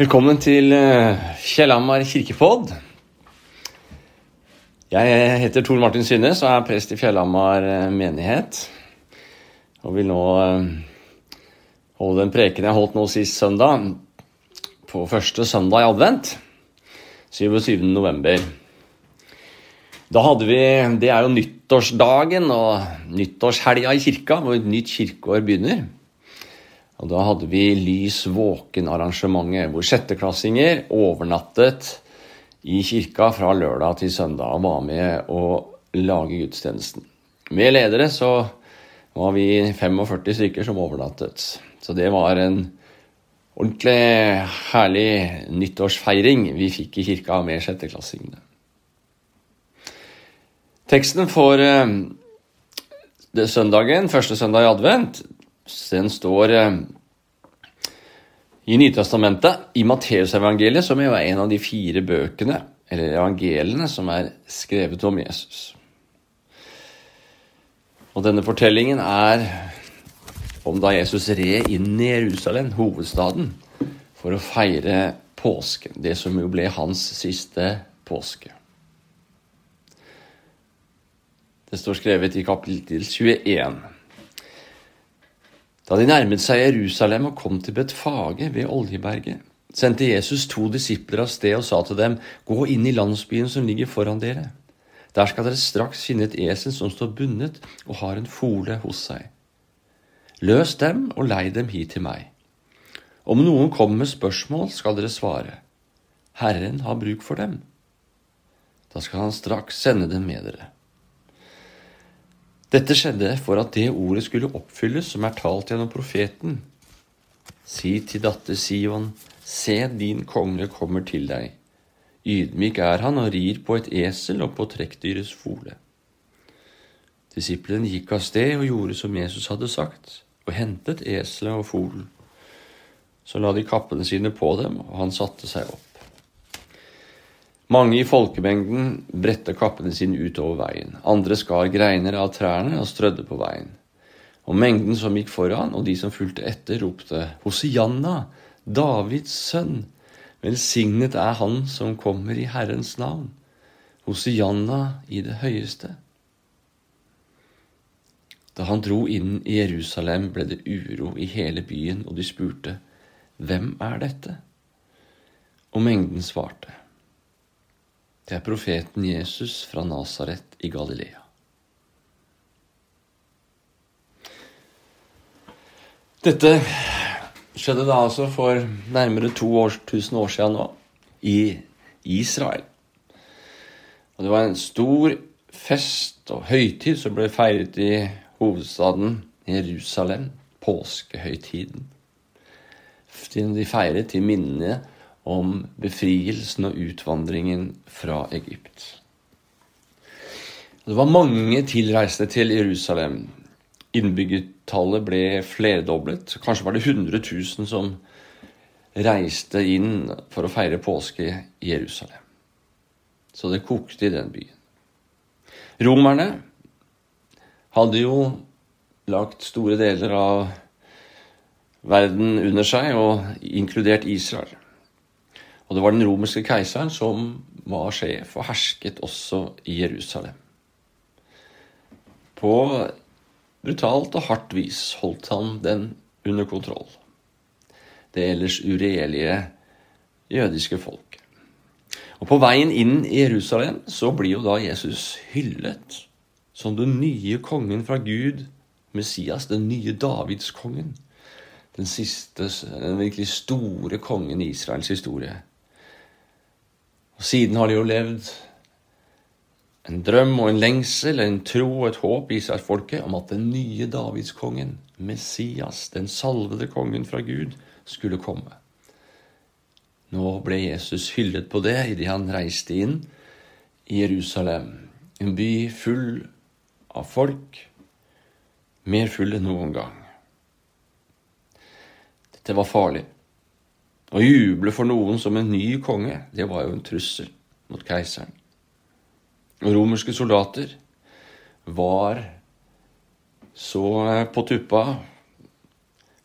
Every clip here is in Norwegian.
Velkommen til eh, Fjellhamar kirkepodd. Jeg heter Tor Martin Synnes og er prest i Fjellhamar eh, menighet. Og vil nå eh, holde den preken jeg holdt nå sist søndag, på første søndag i advent, 27. november. Da hadde vi Det er jo nyttårsdagen og nyttårshelga i kirka, hvor et nytt kirkeår begynner. Og Da hadde vi Lys våken-arrangementet, hvor sjetteklassinger overnattet i kirka fra lørdag til søndag og var med å lage gudstjenesten. Med ledere så var vi 45 stykker som overnattet. Så det var en ordentlig herlig nyttårsfeiring vi fikk i kirka med sjetteklassingene. Teksten for eh, det søndagen, første søndag i advent, den står eh, i Nytestamentet, i Matteusevangeliet, som er en av de fire bøkene, eller evangeliene, som er skrevet om Jesus. Og denne fortellingen er om da Jesus red inn i Jerusalem, hovedstaden, for å feire påsken, det som jo ble hans siste påske. Det står skrevet i kapittel 21. Da de nærmet seg Jerusalem og kom til Betfage ved Oljeberget, sendte Jesus to disipler av sted og sa til dem, Gå inn i landsbyen som ligger foran dere. Der skal dere straks finne et esel som står bundet og har en fole hos seg. Løs dem og lei dem hit til meg. Om noen kommer med spørsmål, skal dere svare, Herren har bruk for dem. Da skal han straks sende dem med dere. Dette skjedde for at det ordet skulle oppfylles som er talt gjennom profeten. Si til datter Sion, se din konge kommer til deg. Ydmyk er han og rir på et esel og på trekkdyrets fole. Disiplen gikk av sted og gjorde som Jesus hadde sagt, og hentet eselet og folen. Så la de kappene sine på dem, og han satte seg opp. Mange i folkemengden bredte kappene sine utover veien. Andre skar greiner av trærne og strødde på veien. Og mengden som gikk foran, og de som fulgte etter, ropte Hosianna, Davids sønn, velsignet er Han som kommer i Herrens navn. Hosianna i det høyeste. Da han dro inn i Jerusalem, ble det uro i hele byen, og de spurte, Hvem er dette? Og mengden svarte, det er profeten Jesus fra Nasaret i Galilea. Dette skjedde da altså for nærmere 2000 år siden nå, i Israel. Og det var en stor fest og høytid som ble feiret i hovedstaden Jerusalem, påskehøytiden. De feiret til minne om befrielsen og utvandringen fra Egypt. Det var mange tilreisende til Jerusalem. Innbyggertallet ble flerdoblet. Kanskje var det 100 000 som reiste inn for å feire påske i Jerusalem. Så det kokte i den byen. Romerne hadde jo lagt store deler av verden under seg, og inkludert Israel. Og det var den romerske keiseren som var sjef og hersket også i Jerusalem. På brutalt og hardt vis holdt han den under kontroll. Det ellers uregjerlige jødiske folk. Og På veien inn i Jerusalem så blir jo da Jesus hyllet som den nye kongen fra Gud, Messias, den nye Davidskongen. Den siste, den virkelig store kongen i Israels historie. Og siden har de jo levd en drøm og en lengsel, en tro og et håp i Israelsfolket om at den nye Davidskongen, Messias, den salvede kongen fra Gud, skulle komme. Nå ble Jesus hyllet på det idet han reiste inn i Jerusalem, en by full av folk, mer full enn noen gang. Dette var farlig. Å juble for noen som en ny konge, det var jo en trussel mot keiseren. Og romerske soldater var så på tuppa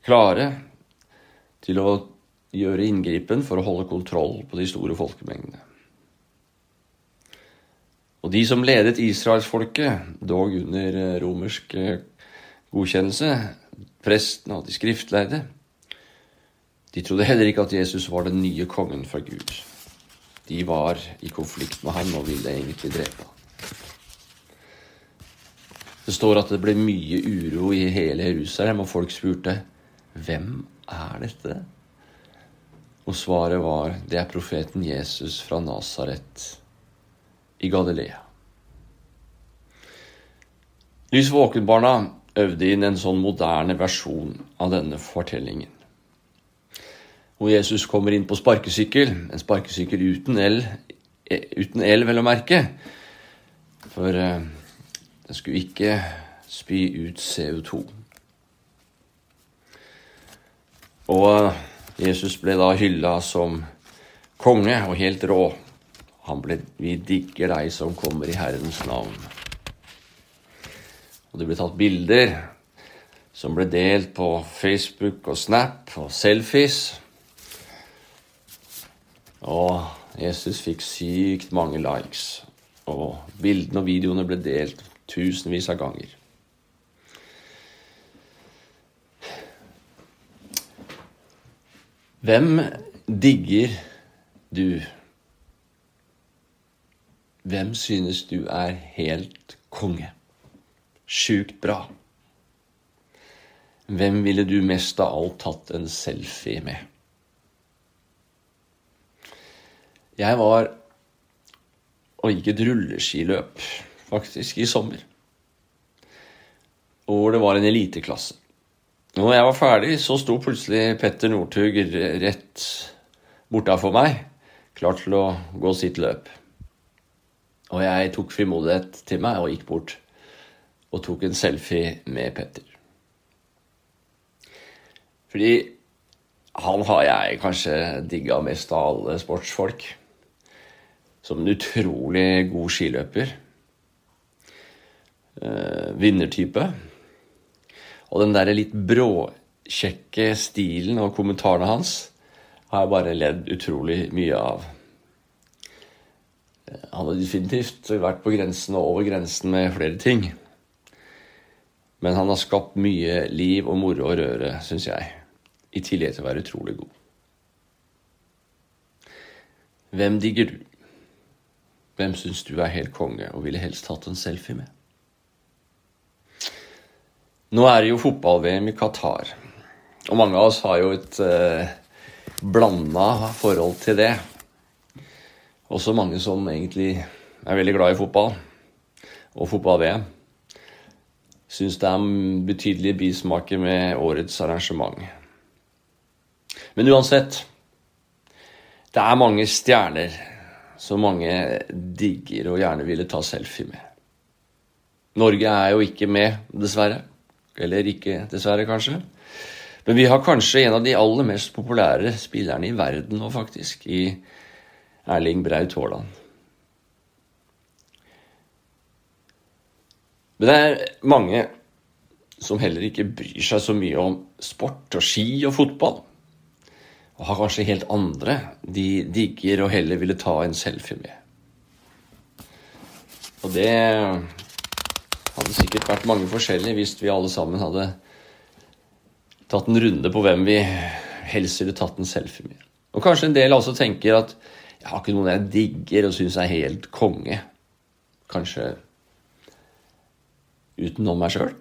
klare til å gjøre inngripen for å holde kontroll på de store folkemengdene. Og de som ledet israelsfolket, dog under eh, romersk eh, godkjennelse, prestene og de skriftlærde, de trodde heller ikke at Jesus var den nye kongen fra Gud. De var i konflikt med ham og ville egentlig drepe ham. Det står at det ble mye uro i hele Jerusalem, og folk spurte hvem er dette? Og svaret var det er profeten Jesus fra Nasaret i Galilea. Lys våkenbarna øvde inn en sånn moderne versjon av denne fortellingen. Hvor Jesus kommer inn på sparkesykkel, en sparkesykkel uten el, uten el vel å merke. For eh, den skulle ikke spy ut CO2. Og Jesus ble da hylla som konge og helt rå. Han ble, Vi digger deg som kommer i Herrens navn. Og det ble tatt bilder som ble delt på Facebook og Snap og selfies. Og Jesus fikk sykt mange likes. Og bildene og videoene ble delt tusenvis av ganger. Hvem digger du? Hvem synes du er helt konge? Sjukt bra. Hvem ville du mest av alt tatt en selfie med? Jeg var og gikk et rulleskiløp faktisk, i sommer. Hvor det var en eliteklasse. Når jeg var ferdig, så sto plutselig Petter Northug rett bortafor meg, klar til å gå sitt løp. Og jeg tok frimodighet til meg og gikk bort og tok en selfie med Petter. Fordi han har jeg kanskje digga mest av alle sportsfolk. Som en utrolig god skiløper eh, vinnertype. Og den der litt bråkjekke stilen og kommentarene hans har jeg bare ledd utrolig mye av. Eh, han har definitivt vært på grensen og over grensen med flere ting. Men han har skapt mye liv og moro og røre, syns jeg. I tillegg til å være utrolig god. Hvem digger du? Hvem syns du er helt konge og ville helst hatt en selfie med? Nå er det jo fotball-VM i Qatar. Og mange av oss har jo et eh, blanda forhold til det. Også mange som egentlig er veldig glad i fotball og fotball-VM. Syns det er betydelige bismaker med årets arrangement. Men uansett Det er mange stjerner som mange digger og gjerne ville ta selfie med. Norge er jo ikke med, dessverre. Eller ikke, dessverre, kanskje. Men vi har kanskje en av de aller mest populære spillerne i verden nå, faktisk, i Erling Braut Haaland. Men det er mange som heller ikke bryr seg så mye om sport og ski og fotball. Og har kanskje helt andre de digger og heller ville ta en selfie med. Og det hadde sikkert vært mange forskjellige hvis vi alle sammen hadde tatt en runde på hvem vi helst ville tatt en selfie med. Og kanskje en del også tenker at jeg har ikke noen jeg digger og syns er helt konge. Kanskje utenom meg sjøl.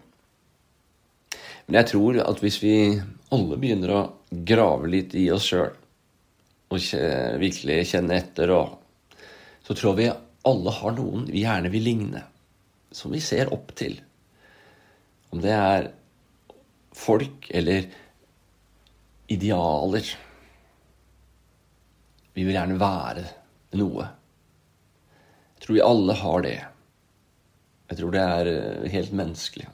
Men jeg tror at hvis vi alle begynner å grave litt i oss sjøl og virkelig kjenne etter, og, så tror vi alle har noen vi gjerne vil ligne som vi ser opp til. Om det er folk eller idealer. Vi vil gjerne være noe. Jeg tror vi alle har det. Jeg tror det er eh, helt menneskelig.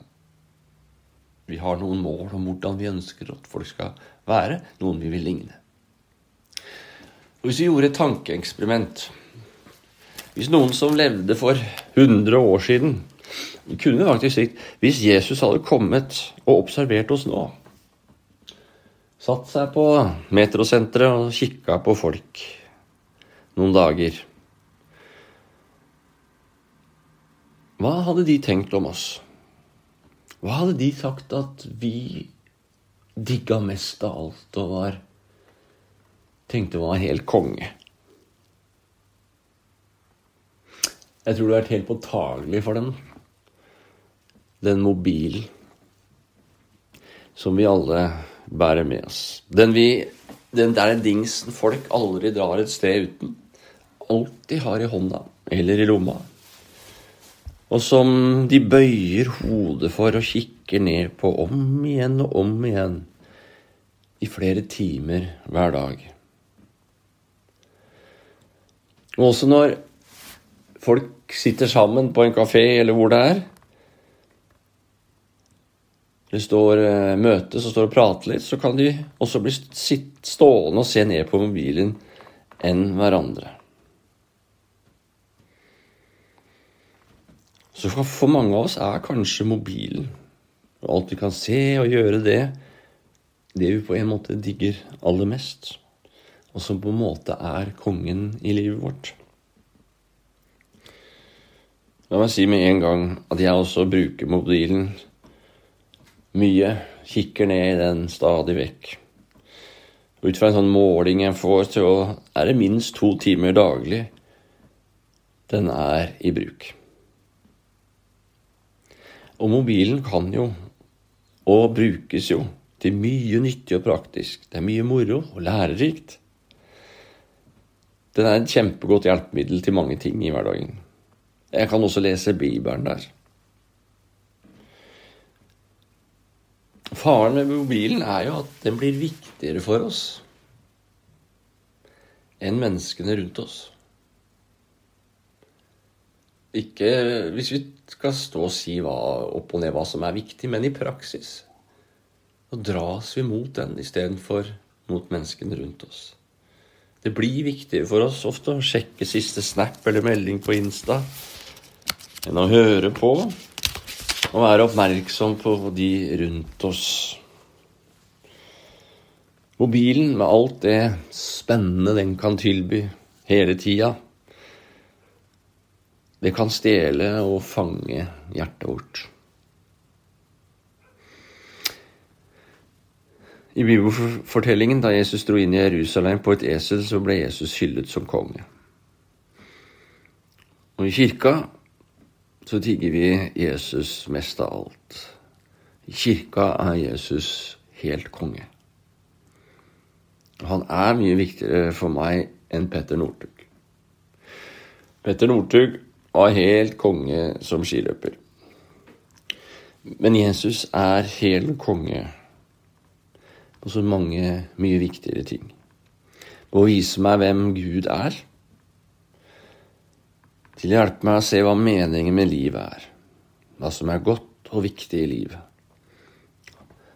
Vi har noen mål om hvordan vi ønsker at folk skal være, noen vi vil ligne. Og Hvis vi gjorde et tankeeksperiment Hvis noen som levde for 100 år siden, vi kunne faktisk sagt hvis Jesus hadde kommet og observert oss nå, satt seg på metrosenteret og kikka på folk noen dager. Hva hadde de tenkt om oss? Hva hadde de sagt at vi digga mest av alt og var tenkte var helt konge? Jeg tror det har vært helt påtagelig for dem, den mobilen som vi alle bærer med oss. Den, vi, den der dingsen folk aldri drar et sted uten. Alltid har i hånda eller i lomma og som de bøyer hodet for og kikker ned på om igjen og om igjen i flere timer hver dag. Og også når folk sitter sammen på en kafé eller hvor det er, det står møtes og står og prater litt, så kan de også bli stående og se ned på mobilen enn hverandre. Så for mange av oss er kanskje mobilen og alt vi kan se og gjøre det, det vi på en måte digger aller mest, og som på en måte er kongen i livet vårt. La meg si med en gang at jeg også bruker mobilen mye. Kikker ned i den stadig vekk. Ut fra en sånn måling jeg får, så er det minst to timer daglig den er i bruk. Og mobilen kan jo, og brukes jo, til mye nyttig og praktisk. Det er mye moro og lærerikt. Den er et kjempegodt hjelpemiddel til mange ting i hverdagen. Jeg kan også lese Bibelen der. Faren med mobilen er jo at den blir viktigere for oss enn menneskene rundt oss. Ikke hvis vi skal stå og si hva, opp og ned hva som er viktig, men i praksis så dras vi mot den istedenfor mot menneskene rundt oss. Det blir viktigere for oss ofte å sjekke siste snap eller melding på Insta enn å høre på og være oppmerksom på de rundt oss. Mobilen med alt det spennende den kan tilby hele tida det kan stjele og fange hjertet vårt. I bibelfortellingen da Jesus dro inn i Jerusalem på et esel, så ble Jesus hyllet som konge. Og i kirka så tigger vi Jesus mest av alt. I kirka er Jesus helt konge. Han er mye viktigere for meg enn Petter Northug. Petter Northug var helt konge som skiløper. Men Jesus er hel konge på så mange mye viktigere ting. På å vise meg hvem Gud er. Til å hjelpe meg å se hva meningen med livet er. Hva som er godt og viktig i livet.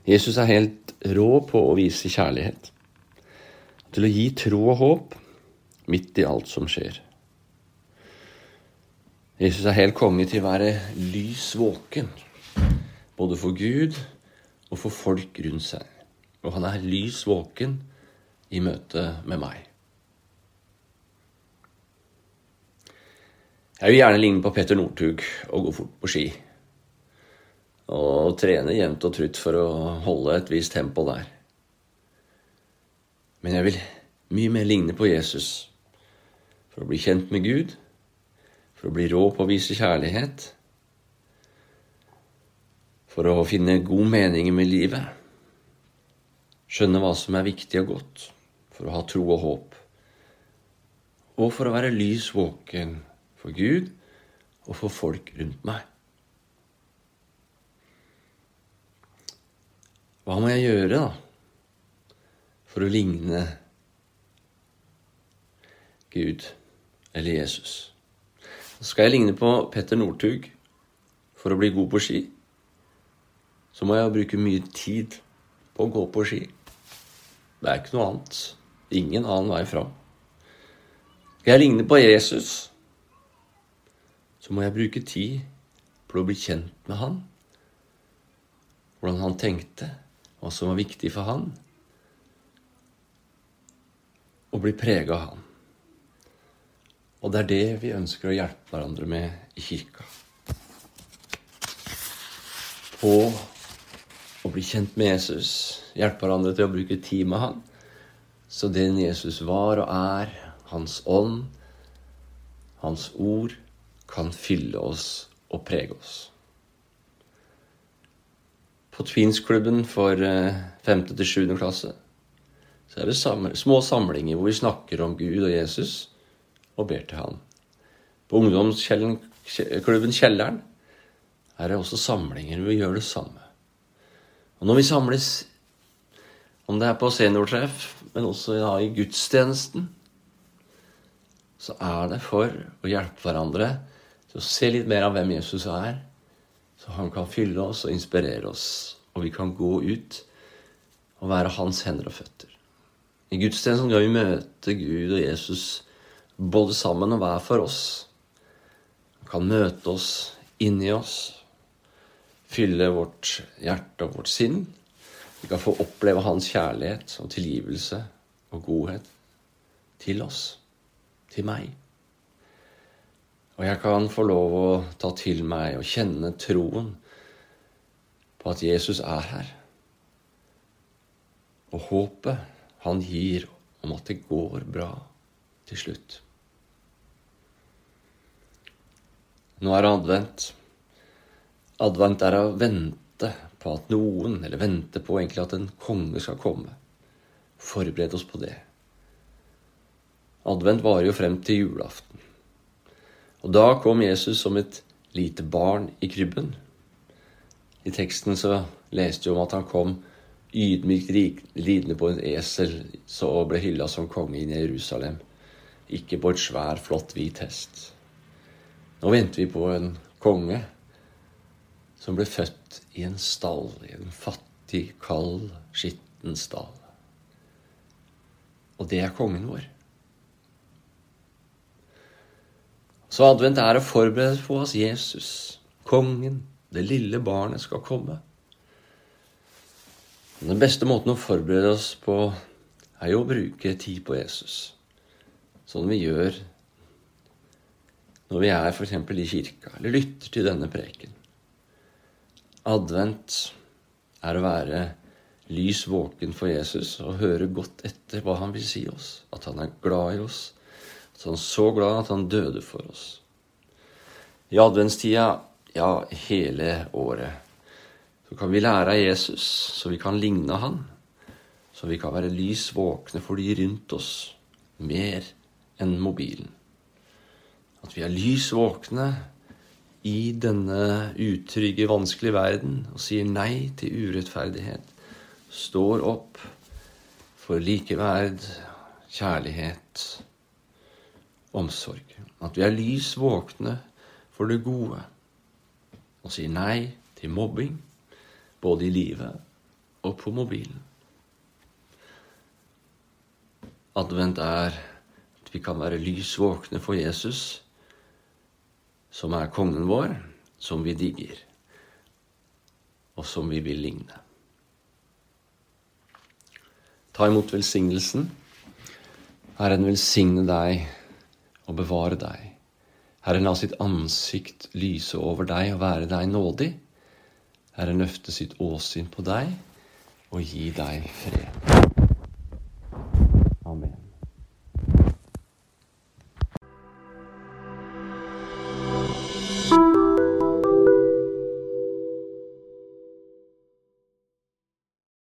Jesus er helt rå på å vise kjærlighet. Til å gi tro og håp midt i alt som skjer. Jesus er helt konge til å være lys våken, både for Gud og for folk rundt seg. Og han er lys våken i møte med meg. Jeg vil gjerne ligne på Petter Northug og gå fort på ski. Og trene jevnt og trutt for å holde et visst tempo der. Men jeg vil mye mer ligne på Jesus for å bli kjent med Gud for å bli rå på å vise kjærlighet, for å finne god mening med livet, skjønne hva som er viktig og godt, for å ha tro og håp, og for å være lys våken for Gud og for folk rundt meg. Hva må jeg gjøre, da, for å ligne Gud eller Jesus? Skal jeg ligne på Petter Northug for å bli god på ski, så må jeg bruke mye tid på å gå på ski. Det er ikke noe annet. Ingen annen vei fram. Skal jeg ligne på Jesus, så må jeg bruke tid på å bli kjent med han. Hvordan han tenkte, hva som var viktig for han, å bli prega av Han. Og det er det vi ønsker å hjelpe hverandre med i kirka. På å bli kjent med Jesus, hjelpe hverandre til å bruke tid med Han. Så den Jesus var og er, Hans ånd, Hans ord, kan fylle oss og prege oss. På Twinsklubben for 5. Eh, til 7. klasse så er det små samlinger hvor vi snakker om Gud og Jesus og ber til Han. På ungdomsklubben Kjelleren er det også samlinger hvor vi gjør det samme. Og når vi samles, om det er på seniortreff, men også i gudstjenesten, så er det for å hjelpe hverandre til å se litt mer av hvem Jesus er, så han kan fylle oss og inspirere oss, og vi kan gå ut og være hans hender og føtter. I gudstjenesten kan vi møte Gud og Jesus både sammen og hver for oss. Han kan møte oss inni oss, fylle vårt hjerte og vårt sinn. Vi kan få oppleve hans kjærlighet og tilgivelse og godhet til oss, til meg. Og jeg kan få lov å ta til meg og kjenne troen på at Jesus er her. Og håpet han gir om at det går bra til slutt. Nå er advent. Advent er å vente på at noen, eller vente på egentlig at en konge skal komme. Forbered oss på det. Advent varer jo frem til julaften. Og da kom Jesus som et lite barn i krybben. I teksten så leste vi om at han kom ydmykt lidende på en esel så ble hylla som konge i Jerusalem, ikke på et svær, flott, hvit hest. Nå venter vi på en konge som ble født i en stall, i en fattig, kald, skitten stall. Og det er kongen vår. Så advent er å forberede på oss Jesus, kongen, det lille barnet, skal komme. Den beste måten å forberede oss på er jo å bruke tid på Jesus, sånn vi gjør når vi er f.eks. i kirka eller lytter til denne preken. Advent er å være lys våken for Jesus og høre godt etter hva han vil si oss, at han er glad i oss, At han er så glad at han døde for oss. I adventstida, ja, hele året, så kan vi lære av Jesus, så vi kan ligne han. Så vi kan være lys våkne for de rundt oss, mer enn mobilen. At vi er lys våkne i denne utrygge, vanskelige verden og sier nei til urettferdighet. Står opp for likeverd, kjærlighet omsorg. At vi er lys våkne for det gode og sier nei til mobbing, både i livet og på mobilen. Advent er at vi kan være lys våkne for Jesus, som er kongen vår, som vi digger, og som vi vil ligne. Ta imot velsignelsen. Herren velsigne deg og bevare deg. Herren la sitt ansikt lyse over deg og være deg nådig. Herren løfte sitt åsyn på deg og gi deg fred.